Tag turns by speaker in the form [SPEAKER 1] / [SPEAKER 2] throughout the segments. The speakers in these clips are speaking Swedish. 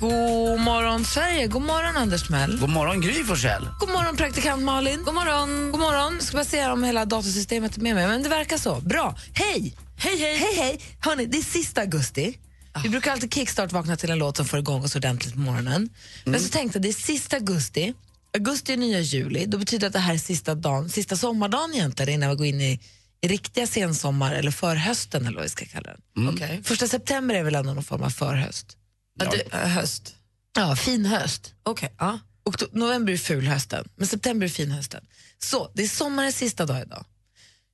[SPEAKER 1] God morgon, Sverige. God morgon, Anders Timell.
[SPEAKER 2] God morgon Gry Forssell.
[SPEAKER 1] God morgon, praktikant Malin. God morgon. God morgon. Ska bara se om hela datorsystemet är med mig, men det verkar så. Bra. Hej! Hej, hej! Hej, hej! Hörrni, det är sista augusti. Vi brukar alltid kickstart-vakna till en låt som får igång oss ordentligt på morgonen. Men så tänkte jag, det är sista augusti. Augusti är nya juli. Då betyder det att det här är sista, dagen, sista sommardagen egentligen innan vi går in i, i riktiga sensommar eller förhösten eller vad vi ska kalla den.
[SPEAKER 3] Okej.
[SPEAKER 1] Första september är väl ändå någon form av förhöst.
[SPEAKER 3] Ja. Det, äh, höst.
[SPEAKER 1] Ja, fin höst.
[SPEAKER 3] Okej. Ja.
[SPEAKER 1] Okto- november är fulhösten, men september är finhösten. Så, det är sommarens sista dag idag.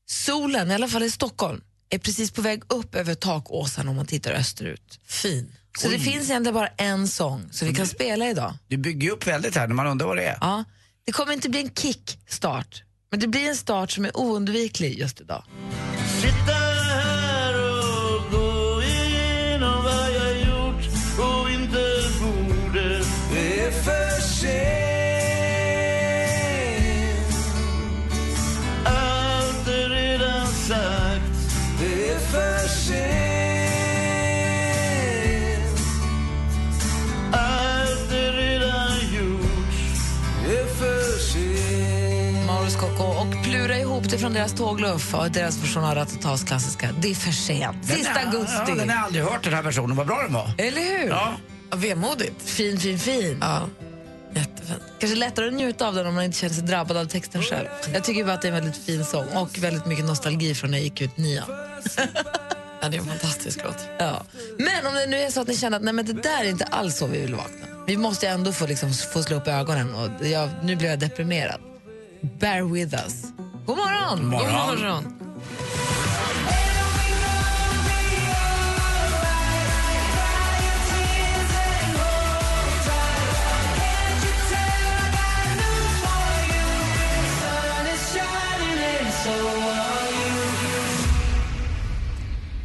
[SPEAKER 1] Solen, i alla fall i Stockholm, är precis på väg upp över takåsen om man tittar österut.
[SPEAKER 3] Fin.
[SPEAKER 1] Så det finns egentligen bara en sång som vi kan spela idag.
[SPEAKER 2] Du bygger upp väldigt här när man undrar vad det är.
[SPEAKER 1] Ja, det kommer inte bli en kickstart, men det blir en start som är oundviklig just idag.
[SPEAKER 2] Sitta
[SPEAKER 1] från deras tågluff och deras version av Ratatas klassiska Det är för sent.
[SPEAKER 2] Den
[SPEAKER 1] Sista
[SPEAKER 2] är-
[SPEAKER 1] augusti.
[SPEAKER 2] Ja, den har jag aldrig hört den här versionen. Vad bra den var.
[SPEAKER 1] Eller hur?
[SPEAKER 2] Ja.
[SPEAKER 3] Ja, vemodigt.
[SPEAKER 1] Fin, fin, fin.
[SPEAKER 3] Ja. Jättefint.
[SPEAKER 1] Kanske lättare att njuta av den om man inte känner sig drabbad av texten själv. Jag tycker bara att det är en väldigt fin sång och väldigt mycket nostalgi från när jag gick ut nian.
[SPEAKER 3] Ja, det är en fantastisk låt.
[SPEAKER 1] Ja. Men om det nu är så att ni känner att nej, men det där är inte alls så vi vill vakna. Vi måste ändå få, liksom, få slå upp ögonen och jag, nu blir jag deprimerad. Bear with us. God morgon!
[SPEAKER 2] God morgon.
[SPEAKER 3] God morgon.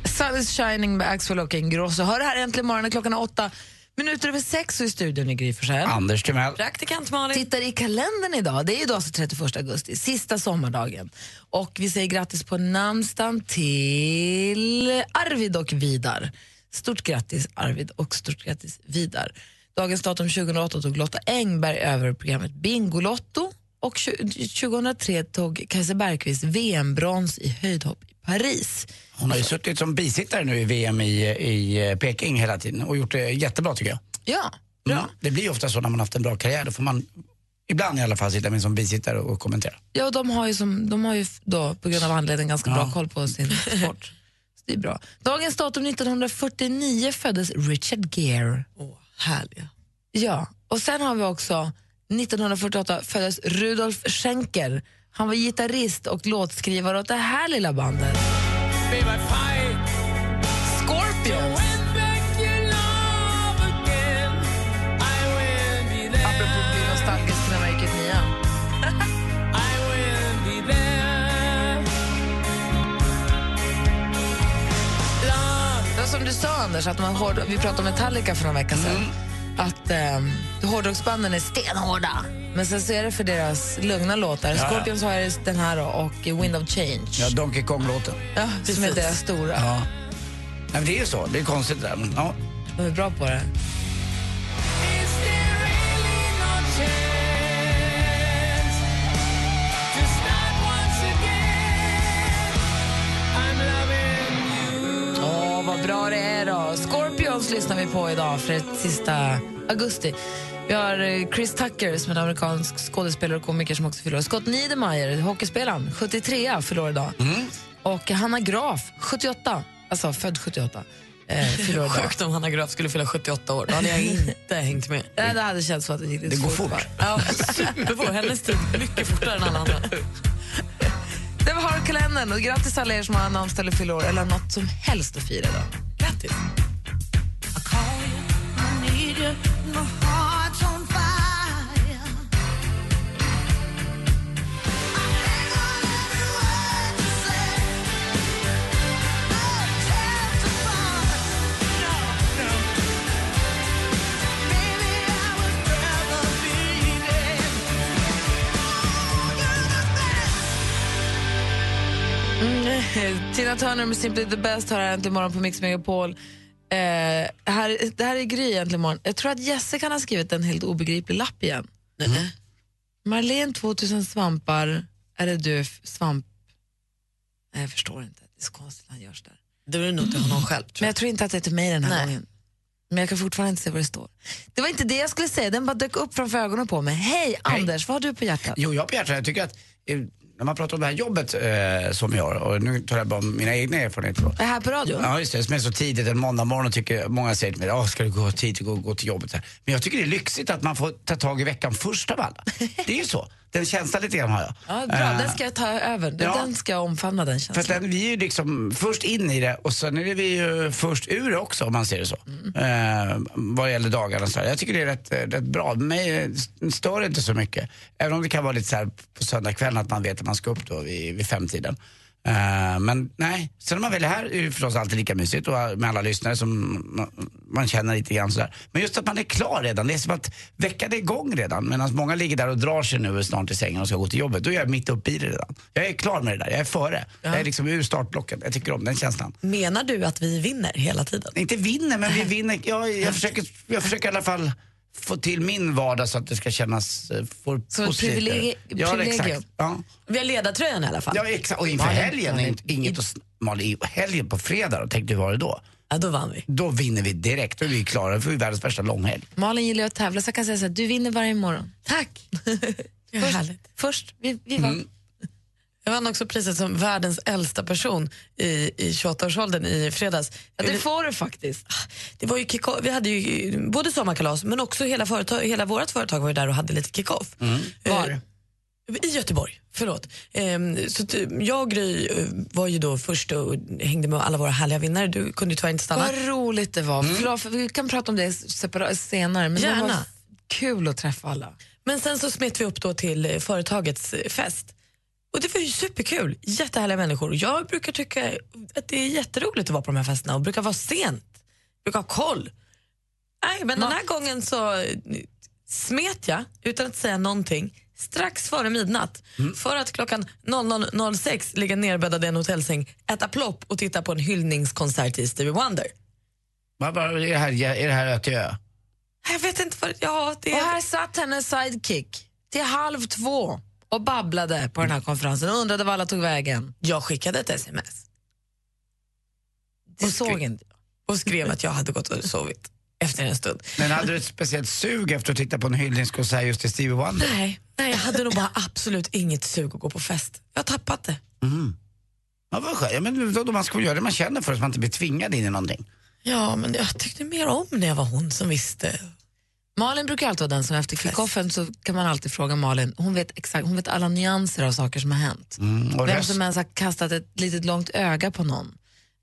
[SPEAKER 1] Sun is shining med Axel och Ingrosso. Hör det här äntligen morgonen klockan är åtta minuter över sex och i studion i Gry.
[SPEAKER 2] Anders Timell.
[SPEAKER 3] Praktikant Malin.
[SPEAKER 1] Tittar i kalendern idag, det är idag så 31 augusti, sista sommardagen. Och vi säger grattis på namnsdagen till Arvid och Vidar. Stort grattis Arvid och stort grattis Vidar. Dagens datum 2008 tog Lotta Engberg över programmet Bingolotto och tju- 2003 tog Kajsa Bergqvist VM-brons i höjdhopp Paris.
[SPEAKER 2] Hon har ju suttit som bisittare nu i VM i, i Peking hela tiden och gjort det jättebra tycker jag.
[SPEAKER 1] Ja,
[SPEAKER 2] Mm. Det blir ju ofta så när man haft en bra karriär, då får man ibland i alla fall sitta med som bisittare och kommentera.
[SPEAKER 1] Ja, och de har ju, som, de har ju då, på grund av anledning ganska bra koll på sin sport. Så det är bra. Dagens datum 1949 föddes Richard Gere.
[SPEAKER 3] Åh, härliga.
[SPEAKER 1] Ja, och sen har vi också 1948 föddes Rudolf Schenker. Han var gitarrist och låtskrivare åt det här lilla bandet. Scorpions. Apropå att bli nostalgisk när man gick ut nian. Som du sa, Anders, att man hård, vi pratade om Metallica för några veckor sedan. Att um, hårdrocksbanden är stenhårda. Men sen så är det för deras lugna låtar.
[SPEAKER 2] ja.
[SPEAKER 1] Scorpions har den här och Wind of Change.
[SPEAKER 2] Ja, Donkey Kong-låten.
[SPEAKER 1] Ja, som är deras stora.
[SPEAKER 2] Ja. Nej, men det är ju så, det är konstigt där. Ja.
[SPEAKER 1] De är bra på det. Scorpions lyssnar vi på idag för det sista augusti. Vi har eh, Chris Tucker som är en amerikansk skådespelare och komiker som också fyller år. Scott Niedermayer, hockeyspelaren, 73 fyller år idag. Och Hanna Graf, 78, alltså född 78, eh.
[SPEAKER 3] Sjukt om Hanna Graf skulle fylla 78 år. Då hade jag inte hängt med.
[SPEAKER 1] Ja, det hade känts som att det gick lite
[SPEAKER 2] Det går
[SPEAKER 1] fort.
[SPEAKER 2] fort.
[SPEAKER 3] Ja, superfort. Hennes tid mycket fortare än alla andra.
[SPEAKER 1] Det var har kalendern och grattis alla er som har namnsdag eller fyller år eller något som helst att fira idag.
[SPEAKER 3] Grattis.
[SPEAKER 1] Tina Turner med Simply the Best har här äntligen morgon på Mix Megapol. Eh, här, det här är Gry äntligen morgon. Jag tror att Jesse kan ha skrivit en helt obegriplig lapp igen. Marlene 2000 svampar, är det du svamp... Nej, jag förstår inte. Det är så konstigt när han görs där.
[SPEAKER 3] Det är nog till honom själv.
[SPEAKER 1] Men jag tror inte att det är till mig den här
[SPEAKER 3] Nej.
[SPEAKER 1] gången. Men jag kan fortfarande inte se vad det står. Det var inte det jag skulle säga, den bara dök upp framför ögonen på mig. Hej, Anders, vad har du på hjärtat?
[SPEAKER 4] Jo, jag på hjärtat. Jag tycker att eh, när man pratar om det här jobbet eh, som jag gör, och nu tar jag bara om mina egna erfarenheter då.
[SPEAKER 1] Det här på radion?
[SPEAKER 4] Ja, just det. Som är så tidigt en måndag morgon och tycker, många säger till mig, Åh, ska du gå tidigt och gå, gå till jobbet? Här. Men jag tycker det är lyxigt att man får ta tag i veckan först av alla. Det är ju så. Den känslan lite grann har jag.
[SPEAKER 1] Ja, bra,
[SPEAKER 4] Eh,
[SPEAKER 1] den ska jag ta över. Den,
[SPEAKER 4] ja.
[SPEAKER 1] den ska jag omfamna den
[SPEAKER 4] För
[SPEAKER 1] känslan.
[SPEAKER 4] att den, vi är ju liksom först in i det och sen är vi ju först ur det också om man ser det så.
[SPEAKER 1] Mm.
[SPEAKER 4] Eh, vad gäller dagarna så här. Jag tycker det är rätt, eh, rätt bra. Mig eh, stör det inte så mycket. Även om det kan vara lite så här på söndagskvällen att man vet att man ska upp då vid, vid femtiden. Eh, men nej, sen när man väl är här är det förstås alltid lika mysigt och med alla lyssnare som man, man känner lite grann sådär. Men just att man är klar redan, det är som att veckan är igång redan. Medan många ligger där och drar sig nu snart i sängen och ska gå till jobbet. Då är jag mitt uppe i det redan. Jag är klar med det där, jag är före. Jag är liksom ur startblocken. Jag tycker om den känslan.
[SPEAKER 3] Menar du att vi vinner hela tiden?
[SPEAKER 4] Inte vinner, men vi vinner. Jag, jag, försöker, jag försöker i alla fall få till min vardag så att det ska kännas eh, för
[SPEAKER 1] ett
[SPEAKER 4] positivt.
[SPEAKER 1] privilegi-
[SPEAKER 4] ja,
[SPEAKER 1] privilegium.
[SPEAKER 4] exakt. Ja.
[SPEAKER 3] Vi har ledartröjan i alla fall.
[SPEAKER 4] ja, exakt. Och inför helgen,
[SPEAKER 1] Malin.
[SPEAKER 4] inget, inget att Malin, i helgen på fredag, då, tänkte du vad det då?
[SPEAKER 3] Ja, då vann vi.
[SPEAKER 4] Då vinner vi direkt, då är vi klara, då får vi världens värsta långhelg.
[SPEAKER 1] Malin gillar att tävla så jag kan säga så här, du vinner varje morgon.
[SPEAKER 3] Tack. Är
[SPEAKER 1] Först, först vi, vi vann.
[SPEAKER 3] Jag vann också priset som världens äldsta person i, i 28-årsåldern i fredags.
[SPEAKER 1] Ja, det får du faktiskt.
[SPEAKER 3] Det var ju vi hade ju både sommarkalas men också hela, företag, hela vårt företag var ju där och hade lite kick-off.
[SPEAKER 1] Var?
[SPEAKER 3] Eh, I Göteborg, förlåt. Ehm, så eh, jag och Gry eh, var ju då först och hängde med alla våra härliga vinnare. Du kunde ju tyvärr inte stanna.
[SPEAKER 1] Vad roligt det var. Förlåt, för vi kan prata om det senare. Men det var
[SPEAKER 3] Gärna.
[SPEAKER 1] kul att träffa alla.
[SPEAKER 3] Men sen så smet vi upp då till företagets fest. Och det var ju superkul, jättehärliga människor. Jag brukar tycka att det är jätteroligt att vara på de här festerna och brukar vara sent, brukar ha koll. Nej, men den här gången så eh, smet jag utan att säga någonting strax före midnatt för att klockan 00.06 ligga nerbäddad i en hotellsäng, äta plopp och titta på en hyllningskonsert till Stevie Wonder.
[SPEAKER 4] Vad, är, det här, är det här Ötjö?
[SPEAKER 3] Jag vet inte vad... Ja, det
[SPEAKER 1] Och här satt hennes sidekick till halv två och babblade på den här konferensen och undrade var alla tog vägen.
[SPEAKER 3] Jag skickade ett sms
[SPEAKER 1] Det
[SPEAKER 3] Och
[SPEAKER 1] såg inte jag.
[SPEAKER 3] och skrev att jag hade gått och sovit efter en stund.
[SPEAKER 4] Men hade du ett speciellt sug efter att titta på en hyllningskonsert just till Stevie Wonder?
[SPEAKER 3] Nej, nej, jag hade nog bara absolut inget sug att gå på fest. Jag har tappat det.
[SPEAKER 4] Ja, vad skönt. Ja, men då, då man ska göra det man känner för så man inte blir tvingad in i någonting.
[SPEAKER 3] Ja, men jag tyckte mer om när jag var hon som visste.
[SPEAKER 1] Malin brukar alltid vara den som efter kickoffen så kan man alltid fråga Malin. Hon vet, exakt, hon vet alla nyanser av saker som har hänt.
[SPEAKER 4] Mm,
[SPEAKER 1] Vem som ens har kastat ett litet långt öga på någon.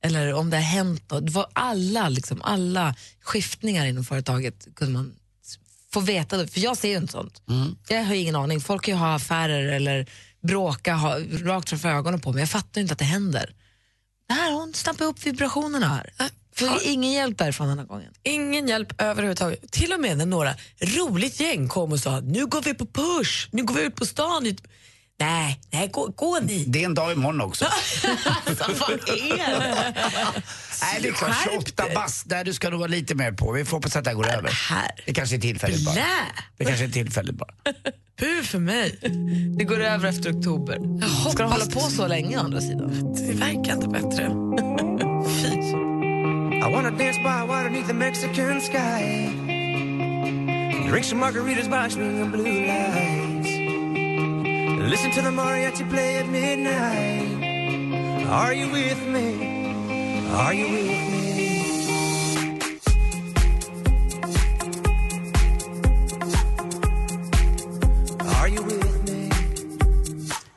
[SPEAKER 1] Eller om det har hänt något. Det var alla, liksom, alla skiftningar inom företaget kunde man få veta. Då. För jag ser ju inte sånt. Jag har ingen aning. Folk kan ju ha affärer eller bråka ha, rakt framför ögonen på mig. Jag fattar inte att det händer. Det här, hon snappade upp vibrationerna här. Får ingen hjälp därifrån den här gången.
[SPEAKER 3] Ingen hjälp överhuvudtaget. Till och med när några roligt gäng kom och sa nu går vi på push, nu går vi ut på stan. Nej, nej gå, gå ni.
[SPEAKER 4] Det är en dag imorgon också.
[SPEAKER 3] Alltså, vad är det?
[SPEAKER 4] Nej, det är klart.
[SPEAKER 3] Skärp
[SPEAKER 4] 28
[SPEAKER 3] dig.
[SPEAKER 4] bast, där du ska nog vara lite mer på. Vi får hoppas att det här går över.
[SPEAKER 3] här.
[SPEAKER 4] Det kanske är tillfälligt bara.
[SPEAKER 3] Blä.
[SPEAKER 4] Det kanske är tillfälligt bara.
[SPEAKER 3] Puh för mig.
[SPEAKER 1] Det går över efter oktober. Ska de hålla på så länge å andra sidan?
[SPEAKER 3] Det verkar inte bättre.
[SPEAKER 2] I wanna dance by water beneath the Mexican sky. Drink some margaritas by swinging blue lights. Listen to the mariachi play at midnight. Are you with me? Are you with me?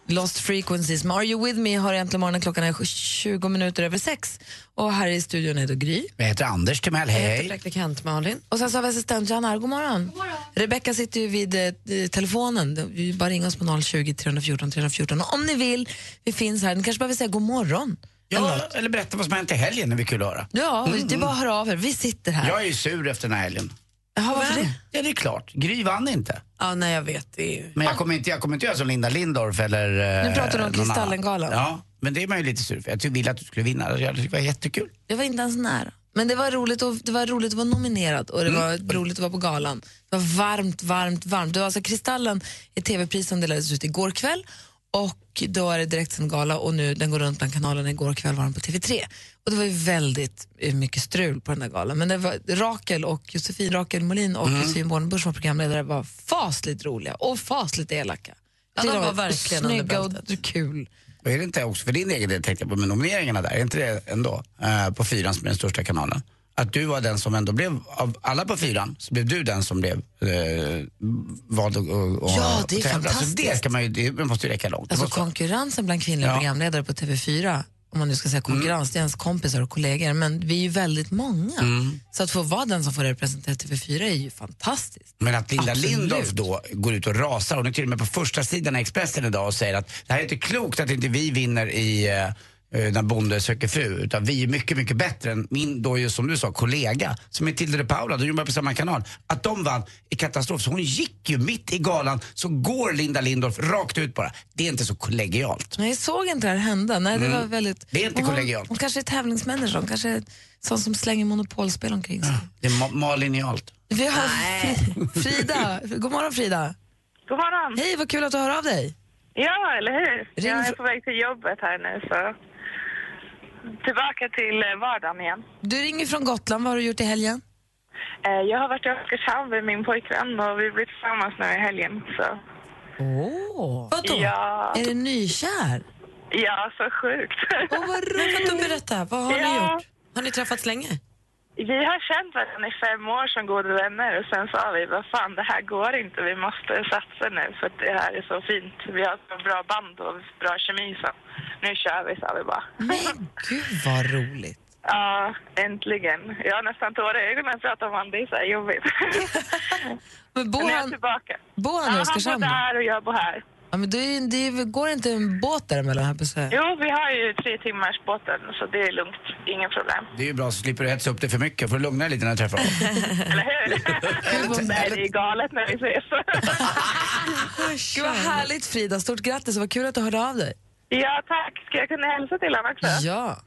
[SPEAKER 1] Lost Frequencies med Are You With Me har äntligen morgonen. Klockan är 20 minuter över sex. Och här i studion är det Gry.
[SPEAKER 4] Jag heter Anders Timell,
[SPEAKER 3] Jag
[SPEAKER 4] hej
[SPEAKER 3] heter
[SPEAKER 4] hej.
[SPEAKER 3] praktikant Malin.
[SPEAKER 1] Och sen så har vi assistent Johanna här. God morgon. Rebecka sitter ju vid eh, telefonen. Vi bara ringa oss på 020 314 314. Och om ni vill, vi finns här. Ni kanske behöver säga god morgon.
[SPEAKER 4] Ja, eller berätta vad som hänt i helgen, det är kul att höra.
[SPEAKER 1] Ja, det är bara att höra av er. Vi sitter här.
[SPEAKER 4] Jag är ju sur efter den här helgen.
[SPEAKER 1] Jaha, varför det?
[SPEAKER 4] Ja, det är klart. Gry vann inte.
[SPEAKER 3] Ja, nej, jag vet. Det är.
[SPEAKER 4] Men jag kommer inte, jag kommer inte göra som Linda Lindorff eller... eh,
[SPEAKER 1] Nu pratar du om
[SPEAKER 4] annan.
[SPEAKER 1] Kristallengalan.
[SPEAKER 4] Ja, Men det är man ju lite sur för. Jag ville att du skulle vinna. Jag tyckte det var jättekul.
[SPEAKER 1] Jag var inte ens nära. Men det var roligt, och, det var roligt att vara nominerad och det var roligt att vara på galan. Det var varmt, varmt, varmt. Det var alltså Kristallen, ett tv-pris som delades ut igår kväll och då är det direktsänd gala och nu den går runt bland kanalerna. Igår kväll var den på TV3. Och det var ju väldigt eh, mycket strul på den där galan. Men det var Rakel och Josefin Rakel Molin och Josefin Bornebusch som var programledare var fasligt roliga och fasligt elaka.
[SPEAKER 3] Ja, de
[SPEAKER 1] tyckte
[SPEAKER 3] var verkligen under
[SPEAKER 1] snygga och kul.
[SPEAKER 4] Och är det inte också för din egen del tänkte jag på med nomineringarna där, är inte det ändå eh, på fyran som är den största kanalen? Att du var den som ändå blev, av alla på fyran, så blev du den som blev eh, vald och, och, och
[SPEAKER 1] Ja, det är
[SPEAKER 4] tävla.
[SPEAKER 1] Fantastiskt.
[SPEAKER 4] det, ska man ju, det måste ju räcka långt.
[SPEAKER 1] Alltså konkurrensen bland kvinnliga
[SPEAKER 4] Ja.
[SPEAKER 1] programledare på TV4, om man nu ska säga konkurrens, det är ens kompisar och kollegor, men vi är ju väldigt många. Så att få vara den som får representera TV4 är ju fantastiskt.
[SPEAKER 4] Men att Linda
[SPEAKER 1] Absolut.
[SPEAKER 4] Lindorff då går ut och rasar, hon är till och med på första sidan i Expressen idag och säger att det här är inte klokt att inte vi vinner i eh, när Bonde söker fru, utan vi är mycket, mycket bättre än min, då ju som du sa, kollega som är Tilde de Paula, de jobbar på samma kanal. Att de vann är katastrof. Så hon gick ju mitt i galan, så går Linda Lindorff rakt ut bara. Det är inte så kollegialt.
[SPEAKER 1] Nej, jag såg inte det här hända. Nej, det var väldigt...
[SPEAKER 4] Mm. Det är inte
[SPEAKER 1] hon,
[SPEAKER 4] kollegialt.
[SPEAKER 1] Hon kanske är tävlingsmänniska, hon kanske är sån som slänger monopolspel omkring sig.
[SPEAKER 4] Det är ma- malinialt.
[SPEAKER 1] Vi har Fri- Frida. God morgon Frida.
[SPEAKER 5] God morgon.
[SPEAKER 1] Hej, vad kul att du hör av dig.
[SPEAKER 5] Ja, eller hur?
[SPEAKER 1] Ring
[SPEAKER 5] Jag är på väg till jobbet här nu, så... Tillbaka till eh, vardagen igen.
[SPEAKER 1] Du ringer från Gotland, vad har du gjort i helgen?
[SPEAKER 5] Eh, Jag har varit i Oskarshamn med min pojkvän och vi blir tillsammans nu i helgen. Så.
[SPEAKER 1] Åh. Vadå?
[SPEAKER 5] Ja,
[SPEAKER 1] Är du nykär?
[SPEAKER 5] ja, så sjukt.
[SPEAKER 1] Åh, vad roligt.
[SPEAKER 3] du berätta, vad har ni
[SPEAKER 5] Ja.
[SPEAKER 3] gjort? Har ni träffats länge?
[SPEAKER 5] Vi har känt varandra i fem år som goda vänner och sen sa vi, vad fan, det här går inte, vi måste satsa nu för det här är så fint. Vi har så bra band och bra kemi så nu kör vi, sa vi bara.
[SPEAKER 1] Men gud vad roligt.
[SPEAKER 5] Ja, äntligen. Jag har nästan tårar i ögonen när jag pratar om honom, det är så här jobbigt.
[SPEAKER 1] Men bor
[SPEAKER 5] nu är jag
[SPEAKER 1] han,
[SPEAKER 5] tillbaka.
[SPEAKER 1] bor han i
[SPEAKER 5] Ja, han
[SPEAKER 1] Oskarshamn?
[SPEAKER 5] bor där och jag bor här.
[SPEAKER 1] Ja, men det, är- det går inte en båt däremellan här på så här.
[SPEAKER 5] Jo, vi har ju tre timmars båten så det är lugnt. Inga problem.
[SPEAKER 4] Det är ju bra så slipper du hetsa upp det för mycket, får du lugna dig lite när du träffar honom.
[SPEAKER 5] Eller hur? Nej, det är galet när vi ses.
[SPEAKER 1] Gud vad härligt Frida, stort grattis och vad kul att du hörde av dig.
[SPEAKER 5] ja, tack. Ska jag kunna hälsa till honom också?
[SPEAKER 1] Ja.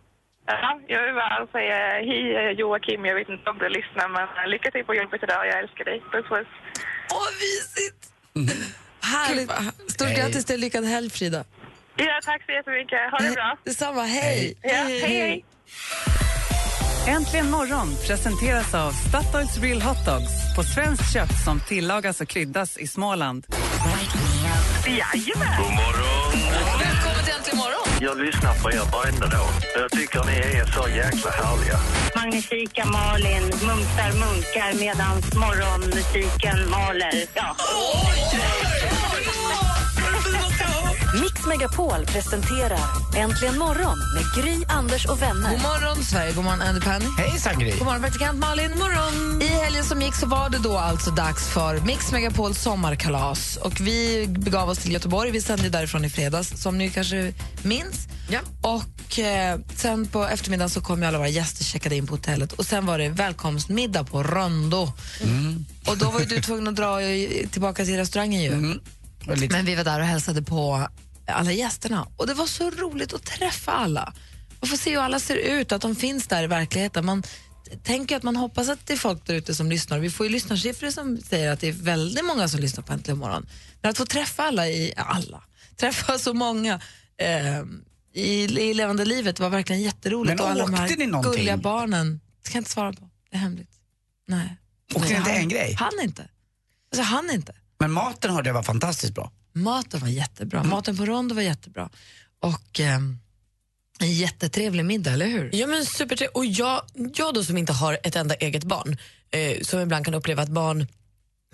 [SPEAKER 5] Ja, jag vill bara säga hej eh, Joakim, jag vet inte om du lyssnar men eh, lycka till på jobbet idag, jag älskar dig. Puss puss.
[SPEAKER 1] Åh, mysigt! Härligt. Stort
[SPEAKER 4] Hej.
[SPEAKER 1] grattis till lyckad helg Frida.
[SPEAKER 5] Ja, tack så jättemycket. Ha det bra.
[SPEAKER 1] Detsamma, hej!
[SPEAKER 5] Ja, hej, hej.
[SPEAKER 6] Äntligen morgon presenteras av Statoils Real Hot Dogs på svenskt kött som tillagas och kryddas i Småland.
[SPEAKER 5] Jajamän.
[SPEAKER 7] God morgon!
[SPEAKER 1] Välkommen till Äntligen morgon!
[SPEAKER 7] Jag lyssnar på er varenda dag. Jag tycker ni är så jäkla härliga.
[SPEAKER 8] Magnifika Malin mumsar munkar medan morgonmusiken maler. Ja.
[SPEAKER 9] Mix Megapol presenterar Äntligen morgon med Gry, Anders och vänner.
[SPEAKER 1] God morgon Sverige, god morgon Andy Panny.
[SPEAKER 4] Hejsan Gry!
[SPEAKER 1] God morgon praktikant Malin. Morgon. I helgen som gick så var det då alltså dags för Mix Megapols sommarkalas. Och vi begav oss till Göteborg. Vi sände därifrån i fredags, som ni kanske minns.
[SPEAKER 3] Ja.
[SPEAKER 1] Och eh, sen på eftermiddagen så kom ju alla våra gäster checkade in på hotellet. Och sen var det välkomstmiddag på Röndo. Och då var ju du tvungen att dra tillbaka till restaurangen ju.
[SPEAKER 4] Och lite-
[SPEAKER 1] Men vi var där och hälsade på alla gästerna. Och det var så roligt att träffa alla. Och få se hur alla ser ut, att de finns där i verkligheten. Man tänker att man hoppas att det är folk där ute som lyssnar. Vi får ju lyssnarsiffror som säger att det är väldigt många som lyssnar på Äntligen morgon. Men att få träffa alla, i, alla, träffa så många eh, i, i levande livet var verkligen jätteroligt.
[SPEAKER 4] Men
[SPEAKER 1] och alla de här gulliga barnen, det kan jag inte svara på. Det är hemligt. Nej.
[SPEAKER 4] Åkte ni inte en grej?
[SPEAKER 1] Han inte. Alltså han inte.
[SPEAKER 4] Men maten hörde jag var fantastiskt bra.
[SPEAKER 1] Maten var jättebra. Maten på Rondo var jättebra. Och ehm, en jättetrevlig middag, eller hur?
[SPEAKER 3] Ja men supertrevligt. Och jag, jag då som inte har ett enda eget barn, eh, som ibland kan uppleva att barn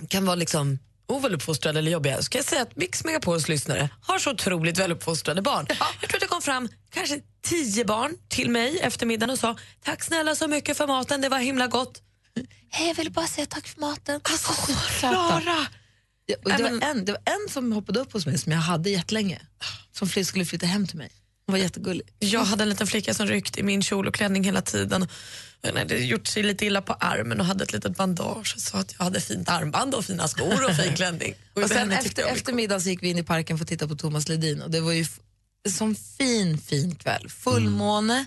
[SPEAKER 3] kan vara liksom oväluppfostrade eller jobbiga, så kan jag säga att Mix Megapols lyssnare har så otroligt väluppfostrade barn. Jag tror att det kom fram kanske tio barn till mig efter middagen och sa tack snälla så mycket för maten, det var himla gott.
[SPEAKER 1] Hej, jag ville bara säga tack för maten.
[SPEAKER 3] Alltså,
[SPEAKER 1] söta.
[SPEAKER 3] Klara!
[SPEAKER 1] Och det, var en, det var en som hoppade upp hos mig som jag hade jättelänge. Som skulle flytta hem till mig. Hon var jättegullig.
[SPEAKER 3] Jag hade en liten flicka som ryckte i min kjol och klänning hela tiden. Hon hade gjort sig lite illa på armen och hade ett litet bandage och sa att jag hade fint armband och fina skor och fin klänning.
[SPEAKER 1] Och sen
[SPEAKER 3] henne tyckte
[SPEAKER 1] efter, efter middagen gick vi in i parken för att titta på Thomas Ledin och det var ju som fin, fin kväll. Fullmåne,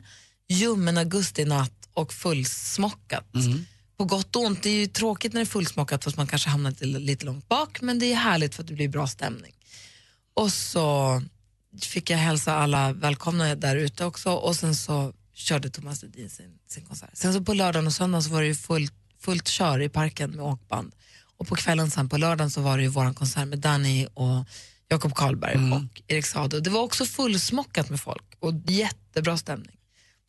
[SPEAKER 1] ljummen augustinatt och fullsmockat. På gott och ont, det är ju tråkigt när det är fullsmockat fast man kanske hamnar lite, lite långt bak, men det är härligt för att det blir bra stämning. Och så fick jag hälsa alla välkomna där ute också och sen så körde Thomas Ledin sin, sin konsert. Sen så på lördagen och söndagen så var det ju fullt, fullt kör i parken med åkband. Och på kvällen sen på lördagen så var det ju våran konsert med Danny och Jakob Karlberg och Erik Saade. Det var också fullsmockat med folk och jättebra stämning.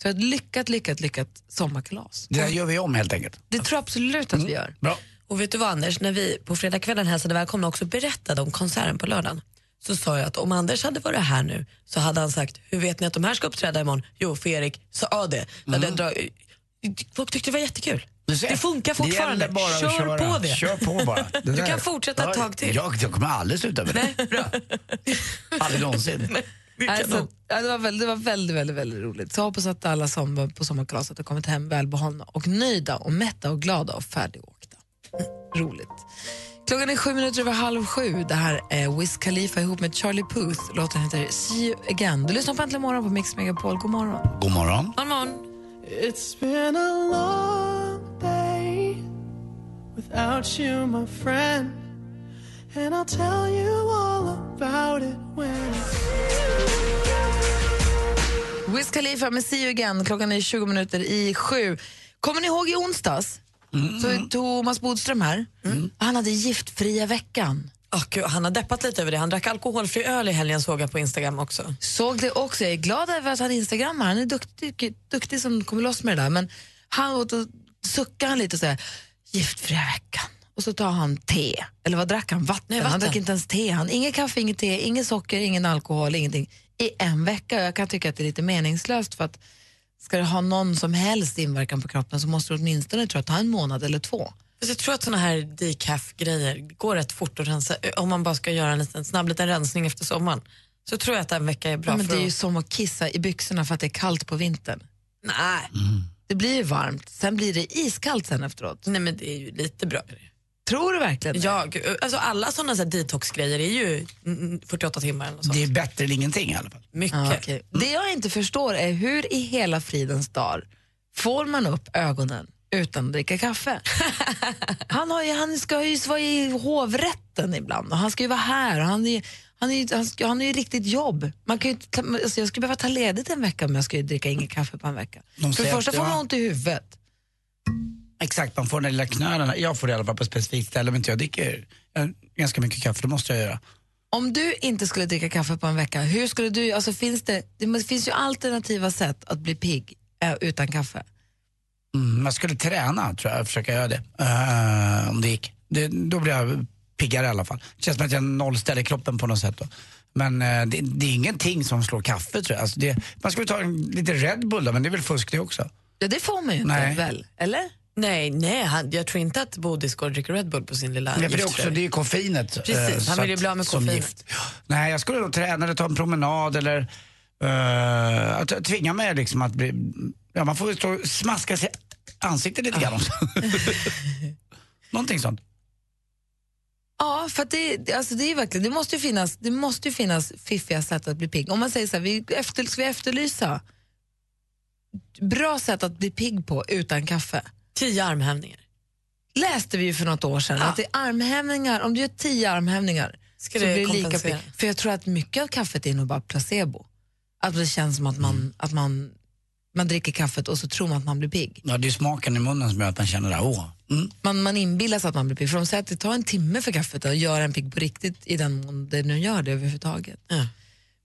[SPEAKER 1] Så ett lyckat, lyckat, lyckat sommarkalas.
[SPEAKER 4] Det där gör vi om helt enkelt.
[SPEAKER 1] Det tror jag absolut att vi gör.
[SPEAKER 4] Bra.
[SPEAKER 3] Och vet du vad Anders, när vi på fredagskvällen hälsade välkomna också berättade om konserten på lördagen så sa jag att om Anders hade varit här nu så hade han sagt, hur vet ni att de här ska uppträda imorgon? Jo, för Erik sa det. Mm. Dra... Folk tyckte det var jättekul. Det funkar fortfarande.
[SPEAKER 4] gäller bara
[SPEAKER 3] Kör
[SPEAKER 4] köra.
[SPEAKER 3] på det.
[SPEAKER 4] Kör på bara. Det
[SPEAKER 3] Du kan fortsätta ett tag till.
[SPEAKER 4] Jag, jag kommer aldrig sluta med det.
[SPEAKER 3] Nej, bra.
[SPEAKER 4] Aldrig någonsin.
[SPEAKER 1] Alltså, det, var väldigt, det var väldigt, väldigt, väldigt roligt. Så jag hoppas att alla som var på sommarkalaset har kommit hem välbehållna och nöjda och mätta och glada och färdigåkta. Roligt. Klockan är sju minuter över halv sju. Det här är Wiz Khalifa ihop med Charlie Puth. Låten heter See you again. Du lyssnar på Äntligen morgon på Mix Megapol. God morgon.
[SPEAKER 4] God morgon.
[SPEAKER 3] God morgon.
[SPEAKER 2] It's been a long day without you, my friend. And I'll tell you all about it when
[SPEAKER 1] Wiz Khalifa med See you again. Klockan är 20 minuter i sju. Kommer ni ihåg i onsdags? Så är Thomas Bodström här. Han hade giftfria veckan.
[SPEAKER 3] Oh, Gud, han har deppat lite över det. Han drack alkoholfri öl i helgen såg jag på Instagram också.
[SPEAKER 1] Såg det också. Jag är glad över att han instagrammar. Han är duktig, duktig som kommer loss med det där. Men han och då suckar han lite och säger giftfria veckan. Och så tar han te. Eller vad drack han? Vatten.
[SPEAKER 3] Nej,
[SPEAKER 1] Han
[SPEAKER 3] vatten.
[SPEAKER 1] drack inte ens te. Han, inget kaffe, inget te, inget socker, ingen alkohol, ingenting. I en vecka. Jag kan tycka att det är lite meningslöst för att ska det ha någon som helst inverkan på kroppen så måste det åtminstone tror jag, ta en månad eller två.
[SPEAKER 3] Jag tror att såna här decaf-grejer går rätt fort att rensa. Om man bara ska göra en liten, snabb liten rensning efter sommaren så tror jag att en vecka är bra
[SPEAKER 1] Ja, men det är ju
[SPEAKER 3] att...
[SPEAKER 1] som att kissa i byxorna för att det är kallt på vintern.
[SPEAKER 3] Nej.
[SPEAKER 1] Det blir ju varmt, sen blir det iskallt sen efteråt.
[SPEAKER 3] Nej, men det är ju lite bra.
[SPEAKER 1] Tror du verkligen det?
[SPEAKER 3] Ja, gud, alltså alla såna så detox-grejer är ju mm, 48 timmar eller sånt.
[SPEAKER 4] Det är bättre än ingenting i alla fall.
[SPEAKER 3] Mycket.
[SPEAKER 1] Ja, okej. Det jag inte förstår är hur i hela fridens dag får man upp ögonen utan att dricka kaffe? han, har ju, han ska ju vara i hovrätten ibland och han ska ju vara här. Och han, är, han, är, ju- han, ska, han har ju riktigt jobb. Man kan ju, alltså jag skulle behöva ta ledigt en vecka om jag skulle dricka inget kaffe på en vecka.
[SPEAKER 4] De
[SPEAKER 1] För det första får man ont i huvudet.
[SPEAKER 4] Exakt, man får den där lilla knölen. Jag får det i alla fall på ett specifikt ställe om inte jag dricker eh, ganska mycket kaffe, det måste jag göra.
[SPEAKER 1] Om du inte skulle dricka kaffe på en vecka, hur skulle du, alltså finns det, det finns ju alternativa sätt att bli pigg eh, utan kaffe.
[SPEAKER 4] Mm, jag skulle träna tror jag, försöka göra det. Eh, om det gick. Det, då blir jag piggare i alla fall. Det känns som att jag nollställer kroppen på något sätt. Då. Men eh, det, det är ingenting som slår kaffe tror jag. Alltså det, man skulle ta en, lite Red Bull då, men det är väl fusk det också.
[SPEAKER 1] Ja, det får man ju inte
[SPEAKER 4] Nej.
[SPEAKER 1] väl? Eller?
[SPEAKER 3] Nej, nej han, jag tror inte att Bodis går och dricker Red Bull på sin lilla
[SPEAKER 4] Ja, för det, är också, det är ju koffeinet. eh,
[SPEAKER 3] Precis, han vill ju bli av med koffeinet.
[SPEAKER 4] Ja. Nej, jag skulle nog träna eller ta en promenad eller uh, att tvinga mig liksom att bli... Ja, man får ju stå och smaska sig ansiktet lite grann också. Någonting sånt.
[SPEAKER 1] Ja, för det- alltså det, är verkligen, det, måste ju finnas, det måste ju finnas fiffiga sätt att bli pigg. Om man säger så här, vi efter, ska vi efterlysa bra sätt att bli pigg på utan kaffe?
[SPEAKER 3] Tio armhävningar.
[SPEAKER 1] Läste vi ju för något år sedan att det är armhävningar, om du gör tio armhävningar
[SPEAKER 3] Ska
[SPEAKER 1] så
[SPEAKER 3] det
[SPEAKER 1] blir det lika pigg. För jag tror att mycket av kaffet är nog bara placebo. Att det känns som att man, att man, man dricker kaffet och så tror man att man blir pigg.
[SPEAKER 4] Ja, det är smaken i munnen som gör att man känner det. Åh. Mm.
[SPEAKER 1] Man, man inbillar sig att man blir pigg. För de säger att det tar en timme för kaffet att göra en pigg på riktigt i den mån det nu gör det överhuvudtaget.
[SPEAKER 3] Ja.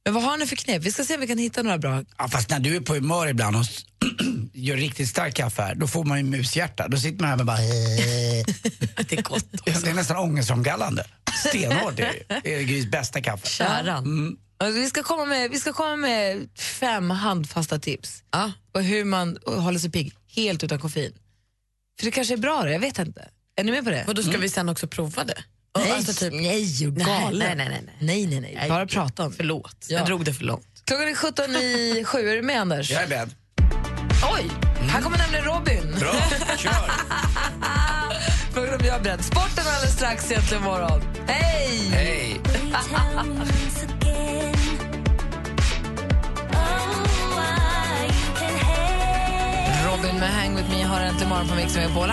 [SPEAKER 1] Men vad har ni för knep? Vi ska se om vi kan hitta några bra.
[SPEAKER 4] Ja, fast när du är på humör ibland och gör riktigt stark kaffe här, då får man ju mushjärta. Då sitter man här med bara...
[SPEAKER 3] Det är gott.
[SPEAKER 4] det är nästan ångestframkallande. Stenhårt. Det är, det är Grys bästa kaffe.
[SPEAKER 3] Käran.
[SPEAKER 4] Mm.
[SPEAKER 1] Alltså, vi, ska komma med, vi ska komma med fem handfasta tips
[SPEAKER 3] Ja.
[SPEAKER 1] på hur man håller sig pigg helt utan koffein. För det kanske är bra det, jag vet inte. Är ni med på det?
[SPEAKER 3] Och då ska vi sen också prova det?
[SPEAKER 1] Nej,
[SPEAKER 3] Alltså typ-
[SPEAKER 1] nej, galen.
[SPEAKER 3] Nej, nej, nej, nej.
[SPEAKER 1] nej, nej, nej. Bara prata om det.
[SPEAKER 3] Förlåt,
[SPEAKER 1] Ja.
[SPEAKER 3] jag drog det för långt.
[SPEAKER 1] Klockan är 17 i sju, är du med Anders?
[SPEAKER 4] Jag är beredd.
[SPEAKER 1] Oj, här kommer nämligen Robin.
[SPEAKER 4] Bra, kör!
[SPEAKER 1] Frågan om jag är beredd. Sporten alldeles strax egentligen imorgon. Hej!
[SPEAKER 4] Hej!
[SPEAKER 1] Robin med Hang With Me har äntligen morgon på Mix Megapol.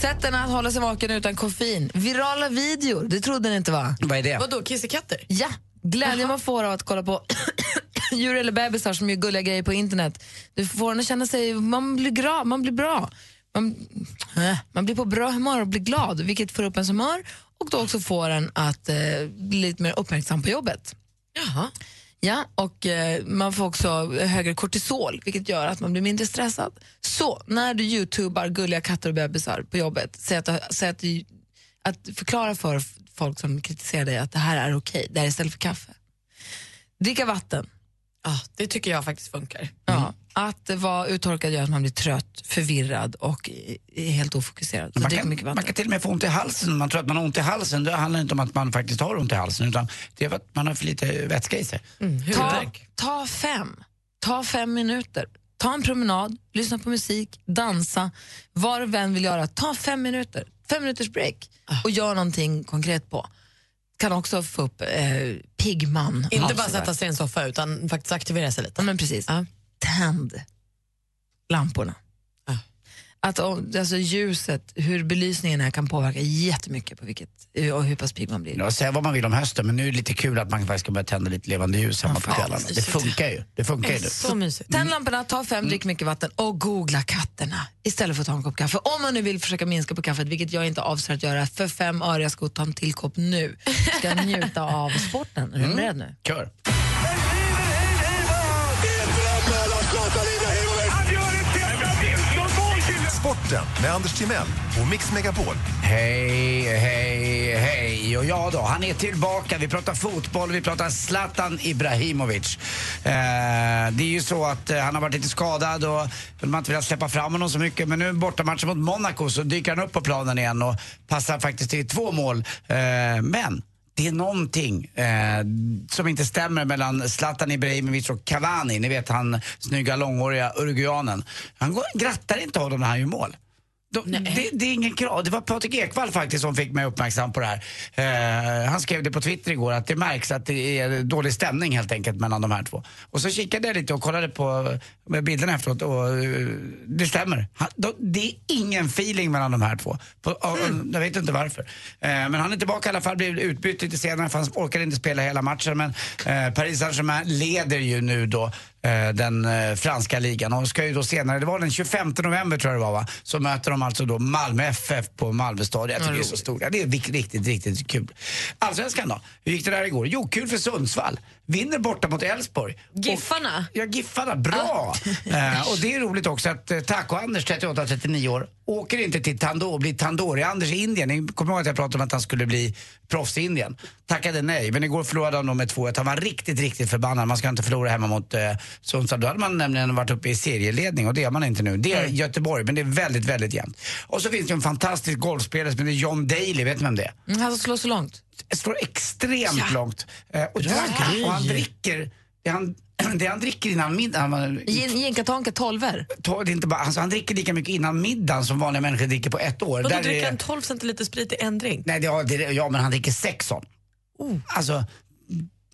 [SPEAKER 1] Sätten att hålla sig vaken utan koffein. Virala videor, det trodde ni inte va?
[SPEAKER 4] Vad är det?
[SPEAKER 3] Vadå, kissekatter?
[SPEAKER 1] Ja, glädjen man får av att kolla på djur eller bebisar som gör gulliga grejer på internet. Du får en att känna sig, man blir, gra, man blir bra. Man, äh, man blir på bra humör och blir glad, vilket får upp ens humör och då också får en att eh, bli lite mer uppmärksam på jobbet.
[SPEAKER 3] Jaha.
[SPEAKER 1] Ja, och eh, man får också högre kortisol, vilket gör att man blir mindre stressad. Så när du youtubar gulliga katter och bebisar på jobbet, säg att, säg att, du, att förklara för folk som kritiserar dig att det här är okej, det här är istället för kaffe. Dricka vatten.
[SPEAKER 3] Ja, det tycker jag faktiskt funkar.
[SPEAKER 1] Ja, att vara uttorkad gör att man blir trött, förvirrad och är helt ofokuserad.
[SPEAKER 4] Man kan, man kan till och med få ont i halsen. Man tror att man har ont i halsen. Det handlar inte om att man faktiskt har ont i halsen utan det är för att man har för lite vätska i sig.
[SPEAKER 1] ta, ta fem. Ta fem minuter. Ta en promenad, lyssna på musik, dansa, vad du än vill göra. Ta fem minuter. Fem minuters break och gör någonting konkret på. Kan också få upp eh, pigg man.
[SPEAKER 3] Inte bara sätta sig i en soffa utan faktiskt aktivera sig lite.
[SPEAKER 1] Ja, men precis. Tänd lamporna. Att om- alltså ljuset, hur belysningen är kan påverka jättemycket på vilket, och hur pass pigg man blir.
[SPEAKER 4] Ja, säga vad man vill om hösten men nu är det lite kul att man faktiskt ska börja tända lite levande ljus hemma på kvällarna. Det funkar ju. Det funkar ju.
[SPEAKER 3] Så mysigt.
[SPEAKER 1] Tänd lamporna, ta fem, drick mycket vatten och googla katterna istället för att ta en kopp kaffe. Om man nu vill försöka minska på kaffet, vilket jag inte avser att göra, för fem öre, jag ska ta en till kopp nu. Ska njuta av sporten. Är du beredd nu?
[SPEAKER 4] Kör.
[SPEAKER 10] Sporten med Anders Timell och Mix Megapol.
[SPEAKER 4] Hej, hej, hej. Och ja då, han är tillbaka. Vi pratar fotboll, vi pratar Zlatan Ibrahimovic. Eh, det är ju så att eh, han har varit lite skadad och man har inte velat släppa fram honom så mycket. Men nu bortamatchen mot Monaco så dyker han upp på planen igen och passar faktiskt till två mål. Eh, men det är någonting eh, som inte stämmer mellan Zlatan Ibrahimovic och Cavani. Ni vet han snygga långhåriga uruguayanen. Han grattar inte honom när han gör mål. De, det, det är ingen krav. Det var Patrik Ekwall faktiskt som fick mig uppmärksam på det här. Eh, han skrev det på Twitter igår att det märks att det är dålig stämning helt enkelt mellan de här två. Och så kikade jag lite och kollade på bilderna efteråt och eh, det stämmer. Han, de, det är ingen feeling mellan de här två. På, och, och, jag vet inte varför. Eh, men han är tillbaka i alla fall, blev utbytt lite senare för han orkade inte spela hela matchen. Men eh, Paris Saint-Germain leder ju nu då den eh, franska ligan och ska ju då senare, det var den 25 november tror jag det var va, så möter de alltså då Malmö FF på Malmö stadion. Jag tycker det är så stort. Ja, det är riktigt, riktigt, kul. Allsvenskan då? Hur gick det där igår? Jo, kul för Sundsvall. Vinner borta mot Elfsborg.
[SPEAKER 3] Giffarna?
[SPEAKER 4] Ja, Giffarna. Bra! Eh, och det är roligt också att eh, Taco-Anders, 38-39 år, åker inte till Tandoor, blir Tandoori-Anders i Indien. Ni kommer ihåg att jag pratade om att han skulle bli proffs i Indien? Tackade nej, men igår förlorade han då med 2-1. Han var riktigt, riktigt förbannad. Man ska inte förlora hemma mot eh, Sundsvall. Då hade man nämligen varit uppe i serieledning och det är man inte nu. Det är Göteborg, men det är väldigt, väldigt jämnt. Och så finns det en fantastisk golfspelare som heter John Daly, vet ni vem det är?
[SPEAKER 1] Mm, han slår så långt.
[SPEAKER 4] slår extremt
[SPEAKER 1] Ja.
[SPEAKER 4] långt. Eh, och,
[SPEAKER 1] grej.
[SPEAKER 4] och han dricker, det han, det han dricker innan middagen,
[SPEAKER 1] Gin- Ginkatonka tolver.
[SPEAKER 4] Ta- det är inte bara, alltså han dricker lika mycket innan middagen som vanliga människor dricker på ett år.
[SPEAKER 3] Vadå,
[SPEAKER 4] Där
[SPEAKER 3] dricker han 12 centiliter sprit i en drink?
[SPEAKER 4] Nej, det, ja, det, ja, men han dricker sex sån.
[SPEAKER 3] Oh.
[SPEAKER 4] Alltså,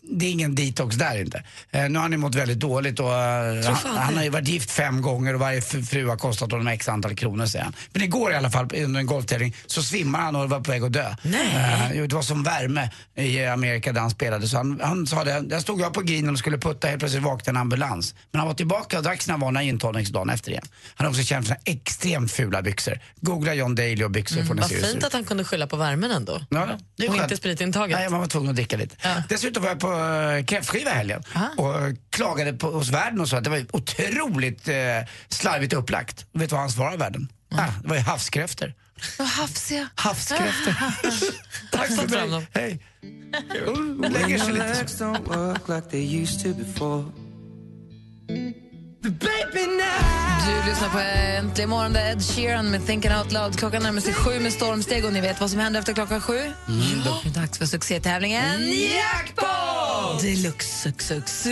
[SPEAKER 4] det är ingen detox där inte. Eh, nu har han ju mått väldigt dåligt och eh, han, han har ju varit gift fem gånger och varje fru har kostat honom x antal kronor säger han. Men igår i alla fall under en golftävling så svimmar han och var på väg att dö. Eh, jo, det var som värme i Amerika där han spelade så han, han sa det, där stod jag på green och skulle putta helt plötsligt vaknade en ambulans. Men han var tillbaka och drack sina vanliga intagningsdagen efter igen. Han är också för sina extremt fula byxor. Googla John Daly och byxor får ni
[SPEAKER 3] Vad
[SPEAKER 4] se ser
[SPEAKER 3] fint att han kunde skylla på värmen ändå.
[SPEAKER 4] Ja, det är
[SPEAKER 3] och
[SPEAKER 4] skönt.
[SPEAKER 3] inte spritintaget.
[SPEAKER 4] Nej, man var tvungen att dricka lite. Dessutom var jag på kräftskiva i helgen och eh, klagade på, hos värden och sa att det var otroligt eh, slarvigt upplagt. Vet du vad han svarade värden? Ah, det var ju havskräftor.
[SPEAKER 1] Vad hafsiga.
[SPEAKER 4] Havskräftor. Tack för mig. Hej. Hon lägger sig lite.
[SPEAKER 1] Du lyssnar på Äntligen morgon, det är Ed Sheeran med Thinking Out Loud. Klockan närmar sig sju med stormsteg och ni vet vad som händer efter klockan sju? Ja. Det är dags för succétävlingen Jackpot! Deluxe sux.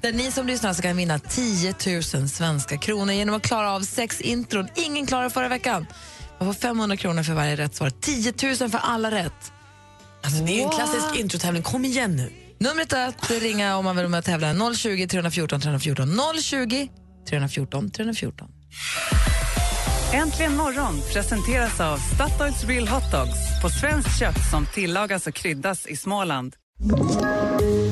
[SPEAKER 1] Där ni som lyssnar kan vinna 10 000 svenska kronor genom att klara av sex intron. Ingen klarade förra veckan. Man får 500 kronor för varje rätt svar. 10 000 för alla rätt.
[SPEAKER 3] Alltså, det är ju en klassisk introtävling. Kom igen nu.
[SPEAKER 1] Numret att ringa om man vill vara med och tävla är 020 314 314. 020 314 314.
[SPEAKER 6] Äntligen morgon presenteras av Statoils Real Hot Dogs på svenskt kött som tillagas och kryddas i Småland.